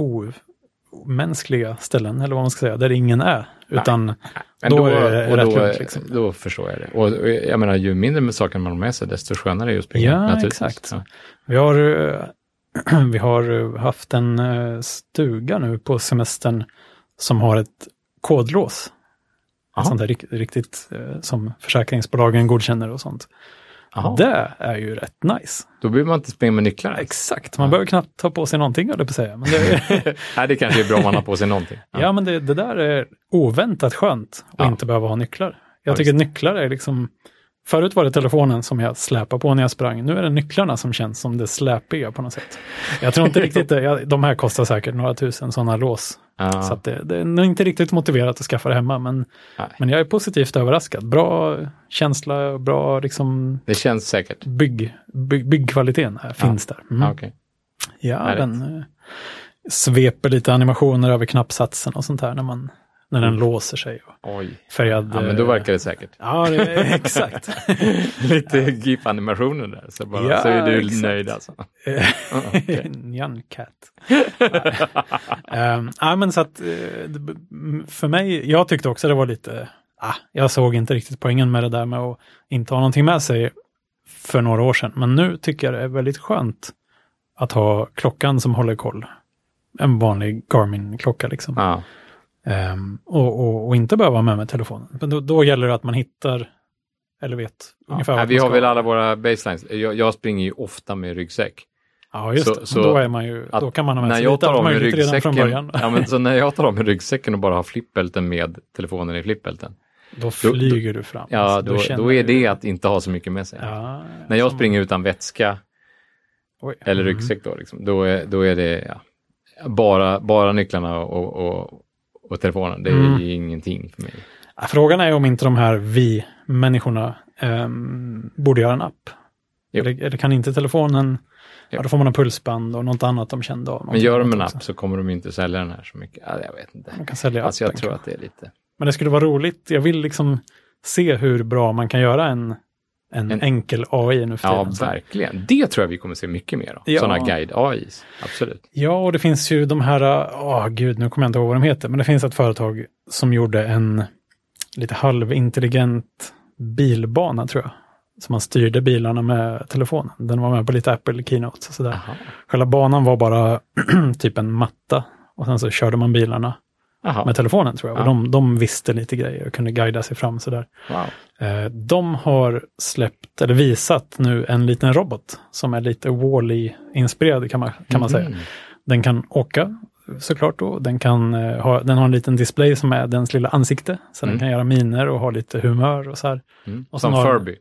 omänskliga ställen, eller vad man ska säga, där ingen är. Utan [LAUGHS] Men Då då, är det och rätt då, lugnt, liksom. då förstår jag det. Och, jag menar, ju mindre med saker man har med sig, desto skönare är det att springa. Ja, naturligtvis. exakt. Ja. vi har, eh, [CLEARS THROAT] vi har eh, haft en eh, stuga nu på semestern som har ett kodlås. Ett sånt där rikt- riktigt som försäkringsbolagen godkänner och sånt. Jaha. Det är ju rätt nice. Då behöver man inte springa med nycklar. Exakt, man Ja. behöver knappt ta på sig någonting, höll jag på att säga. Men det, [LAUGHS] Nej, det kanske är bra om man har på sig någonting. [LAUGHS] ja. men det, det där är oväntat skönt att Ja. inte behöva ha nycklar. Jag Ja, tycker nycklar är liksom, förut var det telefonen som jag släpade på när jag sprang, nu är det nycklarna som känns som det släpiga på något sätt. Jag tror inte [LAUGHS] riktigt det, jag, de här kostar säkert några tusen sådana lås. Ja. Så det, det är nog inte riktigt motiverat att skaffa det hemma, men, Nej. men jag är positivt överraskad. Bra känsla, bra liksom Det känns säkert. bygg, bygg, byggkvaliteten här, finns där. Mm. Ja, okej. Ja, den eh, sveper lite animationer över knappsatsen och sånt här när, man, när den låser sig. Oj. färgad... Mm. Ja, men då eh, verkar det säkert. Ja, det [LAUGHS] exakt. [LAUGHS] Lite GIF-animationer där, så, bara, Ja, så är du exakt. nöjd alltså. [LAUGHS] Nyan Cat. um, ja, men så att eh, för mig, jag tyckte också det var lite, ah, jag såg inte riktigt poängen med det där med att inte ha någonting med sig för några år sedan. Men nu tycker jag det är väldigt skönt att ha klockan som håller koll. En vanlig Garmin-klocka liksom. Ja. Ehm, och, och, och inte behöva ha med mig telefonen. Men då, då gäller det att man hittar, eller vet ungefär Ja, vart vi man har väl alla våra baselines. Jag, jag springer ju ofta med ryggsäck. Ja, just så- det. så då är man ju, då kan man ha med när sig jag lite tar allt möjligt redan från början. [LAUGHS] ja, men så när jag tar av mig ryggsäcken och bara har flippbälten med telefonen i flippbälten, Då flyger du fram. ja Alltså, då, känner då är det att inte ha så mycket med sig. Ja, När jag springer utan vätska Oj. eller Mm. ryggsäck då, liksom, då, är, då är det ja, bara, bara nycklarna och, och, och telefonen. Det är Mm. ingenting för mig. Frågan är om inte de här vi-människorna ehm, borde göra en app. Eller, eller kan inte telefonen, Jo. ja, då får man en pulsband och något annat de kände av. Men gör de en också. app så kommer de inte sälja den här så mycket. Ja, jag vet inte. Man kan sälja Alltså jag appen, tror kanske. att det är lite... Men det skulle vara roligt. Jag vill liksom se hur bra man kan göra en, en, En- enkel AI nu för Ja, tiden. Så- verkligen. Det tror jag vi kommer se mycket mer av. Ja. Sådana guide-AIs. Absolut. Ja, och det finns ju de här, åh gud, nu kommer jag inte ihåg vad de heter, men det finns ett företag som gjorde en lite halvintelligent bilbana tror jag. Så man styrde bilarna med telefonen. Den var med på lite Apple Keynotes och sådär. Själva banan var bara [CLEARS THROAT] typ en matta och sen så körde man bilarna Jaha. med telefonen tror jag. Och Ja. de, de visste lite grejer och kunde guida sig fram sådär. Wow. Eh, De har släppt, eller visat nu, en liten robot som är lite Wall-E-inspirerad kan man, kan man säga. Den kan åka såklart då. Den, kan, eh, ha, den har en liten display som är dens lilla ansikte. Så Mm. den kan göra miner och ha lite humör och så här. Mm. Och Som har- Furby.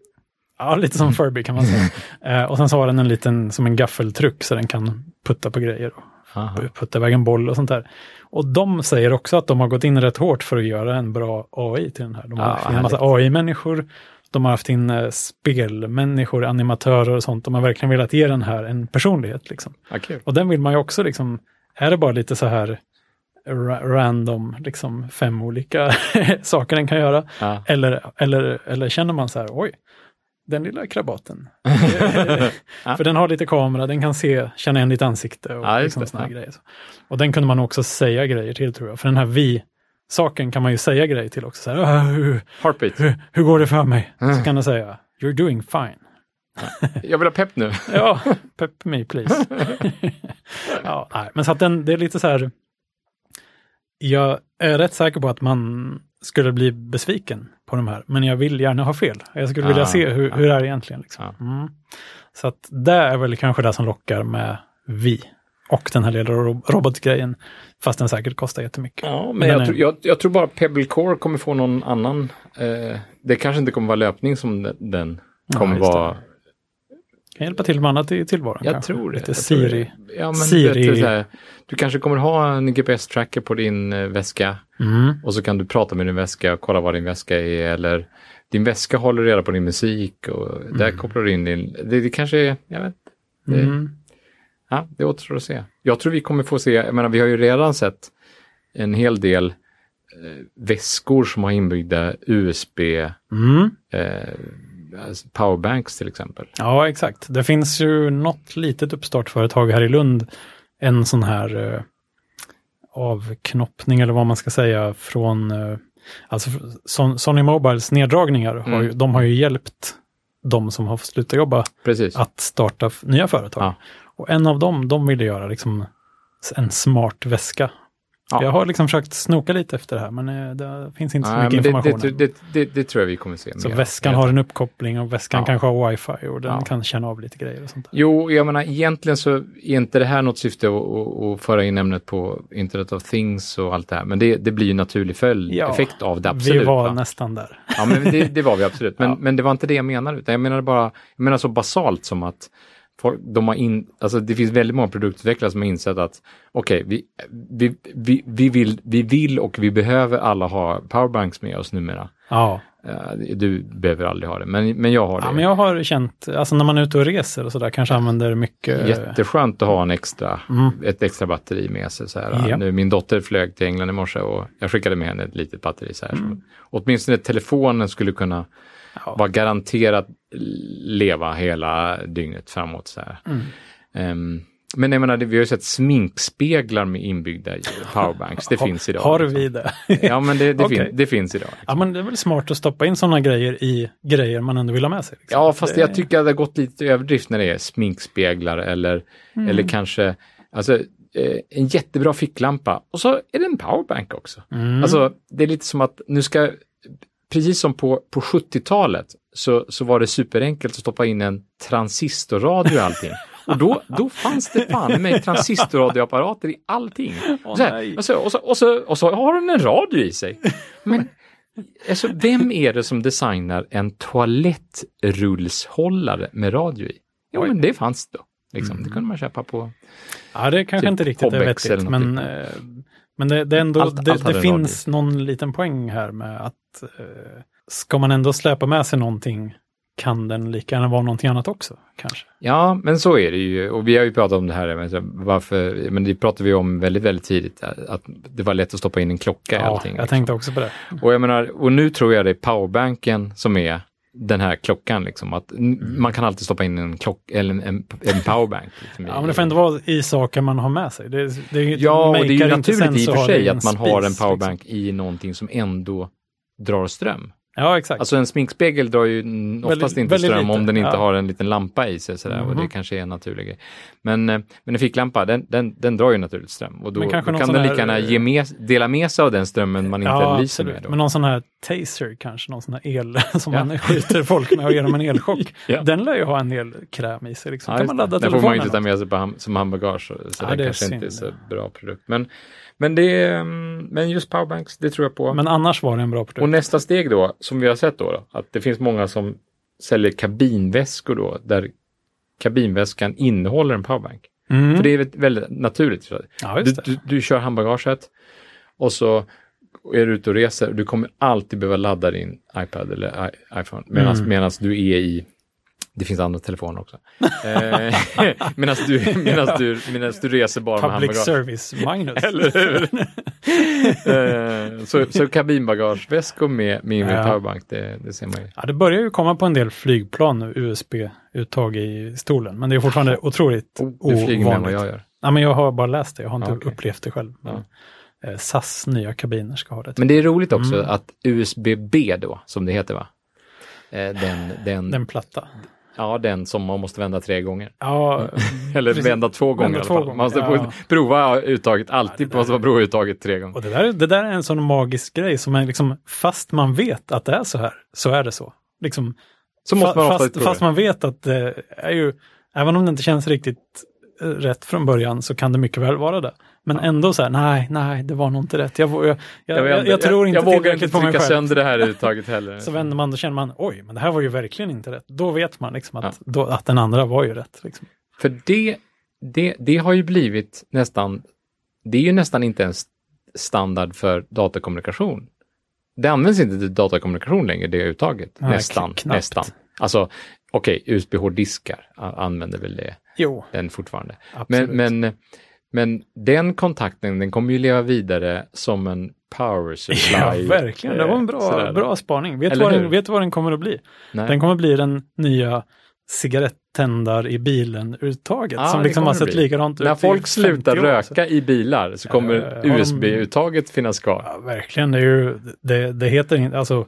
Ja, lite som Furby kan man säga. [LAUGHS] eh, och sen så har den en liten, som en gaffeltruck så den kan putta på grejer. Och Aha. putta iväg en boll och sånt där. Och de säger också att de har gått in rätt hårt för att göra en bra AI till den här. De har Ja, haft in en massa AI-människor, de har haft in eh, spelmänniskor, animatörer och sånt. De har verkligen velat ge den här en personlighet. Liksom. Ja, kul. Och den vill man ju också, liksom, är det bara lite så här ra- random, liksom fem olika [LAUGHS] saker den kan göra? Ja. Eller, eller, eller känner man så här, oj, den lilla krabaten. [LAUGHS] Ja. För den har lite kamera, den kan se, känna igen ditt ansikte och Ja, liksom såna grejer. Och den kunde man också säga grejer till tror jag. För den här vi-saken kan man ju säga grejer till också. Så här, "Ah, hur, Heartbeat. hur, hur går det för mig? Mm. Så kan den säga, you're doing fine. Jag vill ha pepp nu. [LAUGHS] Ja, pep me please. [LAUGHS] ja, nej, men så att den, det är lite så här, jag är rätt säker på att man skulle bli besviken på de här, men jag vill gärna ha fel. Jag skulle vilja Ah, se hur, hur det är egentligen. Liksom. Ja. Mm. Så att det är väl kanske det som lockar med vi och den här lilla ro- robotgrejen, fast den säkert kostar jättemycket. Ja, men Men jag, är- tror- jag, jag tror bara Pebble Core kommer få någon annan. Eh, det kanske inte kommer vara löpning som den- den kommer vara. Kan hjälpa till med annat i tillvaron. Jag kanske. tror det. Lite Siri. det. Ja, men Siri- Du, vet, här, du kanske kommer ha en GPS-tracker på din eh, väska Mm. och så kan du prata med din väska och kolla vad din väska är eller din väska håller reda på din musik och där kopplar du in din. Det, det kanske är, jag vet det, Mm. Ja, det återstår att se. Jag tror vi kommer få se, jag menar vi har ju redan sett en hel del eh, väskor som har inbyggda USB Mm. eh, powerbanks till exempel. Ja, exakt. Det finns ju något litet uppstartföretag här i Lund, en sån här eh, avknoppning eller vad man ska säga från, eh, alltså Son- Sony Mobiles neddragningar, har ju, Mm. de har ju hjälpt de som har slutat jobba Precis. att starta nya företag. Ja. Och en av dem, de ville göra liksom en smart väska. Ja. Jag har liksom försökt snoka lite efter det här, men eh, det finns inte så Nej, mycket information. det, det, det, det tror jag vi kommer se. så mer. väskan har en uppkoppling och väskan Ja. kanske har wifi och den Ja. kan känna av lite grejer och sånt där. Jo, jag menar egentligen så är inte det här något syfte att, att, att föra in ämnet på Internet of Things och allt det här. Men det, blir ju naturlig följd, Ja, effekt av det, absolut. Vi var va? nästan där. Ja, men det, var vi absolut. Men, [LAUGHS] men det var inte det jag menade. Utan jag menade bara, jag menar så basalt som att folk, de har in, alltså det finns väldigt många produktutvecklare som har insett att okej, vi, vi, vi, vi, vill, vi vill och vi behöver alla ha powerbanks med oss numera. Ja. Eh, Du behöver aldrig ha det, men, men jag har det. ja, men jag har känt, alltså när man är ute och reser och sådär, kanske använder mycket. Jätteskönt att ha en extra, Mm. ett extra batteri med sig. Så här. Ja. Nu, min dotter flög till England i morse och jag skickade med henne ett litet batteri. Så här. Mm. Så, åtminstone telefonen skulle kunna Ja. vara garanterat leva hela dygnet framåt. Så. Mm. Ehm, men jag menar, vi har ju sett sminkspeglar med inbyggda powerbanks. Det finns idag. Har liksom. vi det? [LAUGHS] Ja, men det, det, Okej. fin, det finns idag. ja, men det är väl smart att stoppa in sådana grejer i grejer man ändå vill ha med sig. liksom. Ja, fast det... jag tycker att det har gått lite överdrift när det är sminkspeglar eller, Mm. eller kanske alltså, eh, en jättebra ficklampa och så är det en powerbank också. Mm. Alltså, det är lite som att nu ska, precis som på, på 70-talet så, så var det superenkelt att stoppa in en transistorradio i allting. Och då, då fanns det fan mig transistorradioapparater i allting. Åh, så här, och, så, och, så, och, så, och så har den en radio i sig. Men alltså, vem är det som designar en toalettrullshållare med radio i? Jo, Oj. men det fanns då. Liksom. Mm. Det kunde man köpa på. Ja, det kanske typ inte riktigt är vettigt, men, eh, men det, det, ändå, Allt- det, allt det finns någon liten poäng här med att eh, ska man ändå släpa med sig någonting kan den lika gärna vara någonting annat också, kanske. Ja, men så är det ju. Och vi har ju pratat om det här, men varför, men det pratade vi om väldigt, väldigt tidigt, att det var lätt att stoppa in en klocka i Ja, allting. jag liksom. tänkte också på det. Och jag menar, och nu tror jag det är powerbanken som är den här klockan liksom. Att mm. Man kan alltid stoppa in en klock eller en, en, en powerbank. Liksom, ja, men det får ändå vara i saker man har med sig. Det, det, ja, och det är ju naturligt i och för sig att man har en liksom. powerbank liksom. i någonting som ändå drar ström. Ja, exakt. Alltså en sminkspegel drar ju oftast väldigt, inte ström lite. om den inte ja. har en liten lampa i sig sådär, mm -hmm. och det mhm. kanske är en naturlig grej. Men, eh, men en ficklampa, den, den, den drar ju naturligt ström och då, då kan den lika gärna ge med, dela med sig av den strömmen man inte ja, lyser med. Då. Men någon sån här taser kanske, någon sån här el [LAUGHS] som ja. man skjuter folk med och ger dem en elchock. [LAUGHS] ja. Den lär ju ha en del kräm i sig. Liksom. Ja, kan man ladda den får man ju inte ta med sig på ham som handbagage, så, så ja, det kanske synd. inte är så bra produkt. Men, men, det, mm, men just powerbanks, det tror jag på. Men annars var det en bra produkt. Och nästa steg då, som vi har sett då, då att det finns många som säljer kabinväskor då, där kabinväskan innehåller en powerbank. Mm. För det är väldigt naturligt. Ja, du, du, du, kör handbagaget och så är du ute och reser. Du kommer alltid behöva ladda din iPad eller iPhone medan mm. du är i det finns andra telefoner också. eh, [LAUGHS] Medan du, du, du reser bara Public med handbagage. service, Magnus. [LAUGHS] Eller hur? eh, så, så kabinbagageväskor med, med ja. powerbank, det, det ser man ju. Ja, det börjar ju komma på en del flygplan nu, USB-uttag i stolen. Men det är fortfarande otroligt oh, ovanligt. Du flyger med vad jag gör. Ja, men jag har bara läst det, jag har inte okay. upplevt det själv. Men, eh, SAS nya kabiner ska ha det. Men det är roligt också mm. att USB-B då, som det heter va? Den, den, den platta. Ja, den som man måste vända tre gånger. Ja, [LAUGHS] Eller precis. vända två gånger vända i alla fall. Man måste ja. prova uttaget, alltid ja, måste man prova uttaget tre gånger. Och det där, det där är en sån magisk grej som är liksom, fast man vet att det är så här, så är det så. Liksom, så måste man fast, fast man vet att det är ju, även om det inte känns riktigt eh, rätt från början så kan det mycket väl vara det. Men ändå så här, nej, nej, det var nog inte rätt. Jag, jag, jag, jag, jag tror inte jag vågar inte trycka sönder det här [LAUGHS] uttaget heller. så vänder man, då känner man, oj, men det här var ju verkligen inte rätt. Då vet man liksom att, ja. då, att den andra var ju rätt. Liksom. För det, det, det har ju blivit nästan, det är ju nästan inte en standard för datakommunikation. Det används inte till datakommunikation längre, det uttaget. Nej, nästan, knappt. nästan. Alltså, okej, okay, USB-hårddiskar använder väl det. Jo. Den fortfarande. Absolut. Men, men men den kontakten, den kommer ju leva vidare som en power supply. [LAUGHS] Ja, verkligen. Det var en bra, bra spaning. Vet du vad, den, vet vad den kommer att bli? Nej. Den kommer att bli den nya cigarettändar i bilen-uttaget ah, som liksom har sett likadant ut När folk slutar röka i bilar så kommer uh, USB-uttaget finnas kvar. Ja, verkligen, det, är ju, det, det heter inte, alltså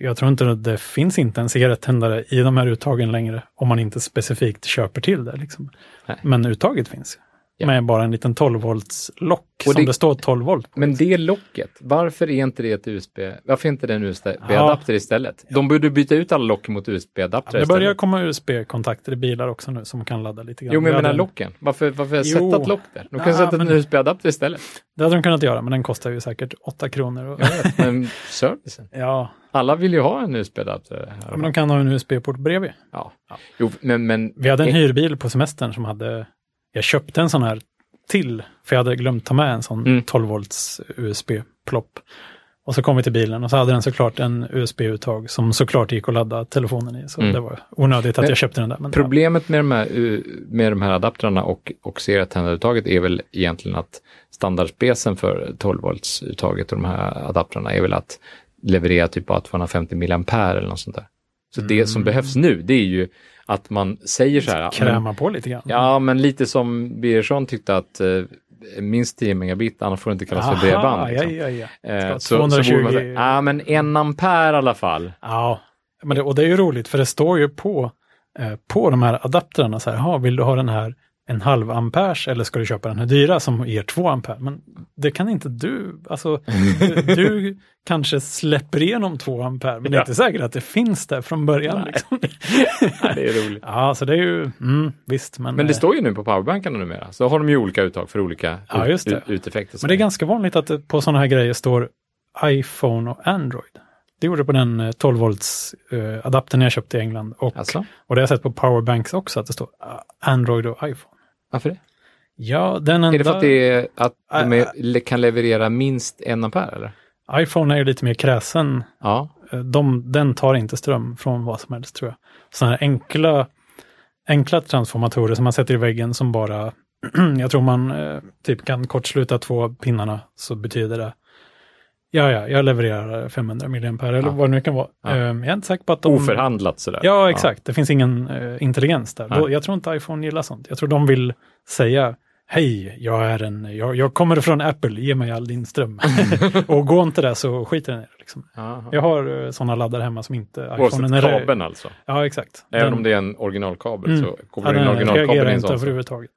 jag tror inte att det finns inte en cigarettändare i de här uttagen längre om man inte specifikt köper till det. Liksom. Men uttaget finns. Ja. Med bara en liten 12 volts lock och som det, det står 12 volt på. Men det locket, varför är inte det ett USB? Varför är inte det en USB-adapter ja. istället? De borde byta ut alla lock mot USB-adapter ja, Det börjar komma USB-kontakter i bilar också nu som kan ladda lite grann. Jo, men jag menar en... locken. Varför, varför jo. sätta ett lock där? De kan ja, sätta men... en USB-adapter istället. Det hade de kunnat göra, men den kostar ju säkert 8 kronor. Och... Vet, men servicen. ja. Alla vill ju ha en USB-adapter. Ja, men de kan ha en USB-port bredvid. Ja. ja. Jo, men, men... Vi hade en hyrbil på semestern som hade jag köpte en sån här till, för jag hade glömt ta med en sån mm. 12 volts USB-plopp. Och så kom vi till bilen och så hade den såklart en USB-uttag som såklart gick att ladda telefonen i. Så mm. det var onödigt att men jag köpte den där. Men problemet med, de här, med de här adaptrarna och, och serietändaruttaget är väl egentligen att standardspecen för 12 volts uttaget och de här adaptrarna är väl att leverera typ bara 250 mA eller något sånt där. Så mm. det som behövs nu, det är ju att man säger så här. Kräma på lite grann. Ja, men lite som Birgersson tyckte att eh, minst 10 megabit, annars får det inte kallas Aha, för bredband. Liksom. Ja, ja, ja. Eh, så, 220... så säga, ja men en ampere i alla fall. Ja, men det, och det är ju roligt för det står ju på, eh, på de här adapterna så här, vill du ha den här en halv amperes eller ska du köpa den här dyra som ger två ampere? Men det kan inte du. Alltså, du, [LAUGHS] kanske släpper igenom två ampere, men det är inte säkert att det finns där från början. Liksom. [LAUGHS] Nej, det är roligt. Ja, så det är ju, mm, visst. Men, men det eh, står ju nu på powerbankarna numera, så har de ju olika uttag för olika ja, just det. uteffekter. Men det är ganska vanligt att det på sådana här grejer står iPhone och Android. Det gjorde det på den 12 eh, volts uh, adaptern jag köpte i England. Och, alltså? och det har jag sett på powerbanks också, att det står uh, Android och iPhone. Varför det? Ja, den enda... Är det för att, det är, att de är, kan leverera minst en ampere? Eller? iPhone är ju lite mer kräsen. Ja. Eh, de, den tar inte ström från vad som helst tror jag. Sådana här enkla, enkla transformatorer som man sätter i väggen som bara, [CLEARS THROAT] jag tror man eh, typ kan kortsluta två pinnarna så betyder det Ja, ja, jag levererar 500 mAh eller Ja. vad det nu kan vara. Ja. Ehm, jag är inte säker på att de... Oförhandlat sådär. Ja, exakt. Det finns ingen eh, intelligens där. Nej. Jag tror inte iPhone gillar sånt. Jag tror de vill säga Hej, jag är en, jag, jag kommer från Apple, ge mig all din ström. [LAUGHS] och går inte det så skiter den det. Liksom. Jag har eh, sådana laddare hemma som inte Oavsett är... kabeln alltså. Ja, exakt. Även Den- om det är en originalkabel Mm. så ja, du in den originalkabeln reagerar i en inte överhuvudtaget.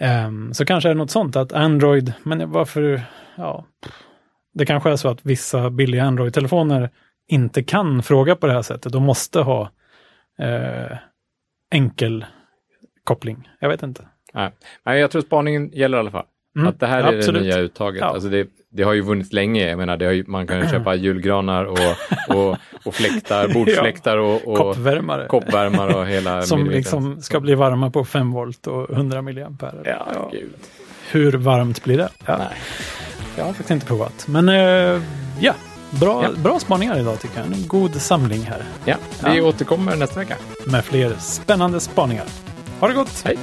Ehm, så kanske är det något sånt att Android, men varför, ja, det kanske är så att vissa billiga Android-telefoner inte kan fråga på det här sättet. De måste ha eh, enkel koppling. Jag vet inte. Nej. Nej, jag tror spaningen gäller i alla fall. Mm, Att det här är absolut. det nya uttaget. Ja. Alltså det, det har ju vunnits länge. Jag menar, ju, man kan ju köpa [CLEARS THROAT] julgranar och, och, och fläktar, [LAUGHS] bordsfläktar och, och Koppvärmare. koppvärmare och hela... [LAUGHS] som liksom ska bli varma på 5 volt och 100 milliampere. Ja, gud. Hur varmt blir det? Ja, Nej. Jag har faktiskt inte provat. Men eh, ja, bra, Ja. bra spaningar idag tycker jag. En god samling här Ja, vi Ja. återkommer nästa vecka. med fler spännande spaningar. Ha det gott! Hej!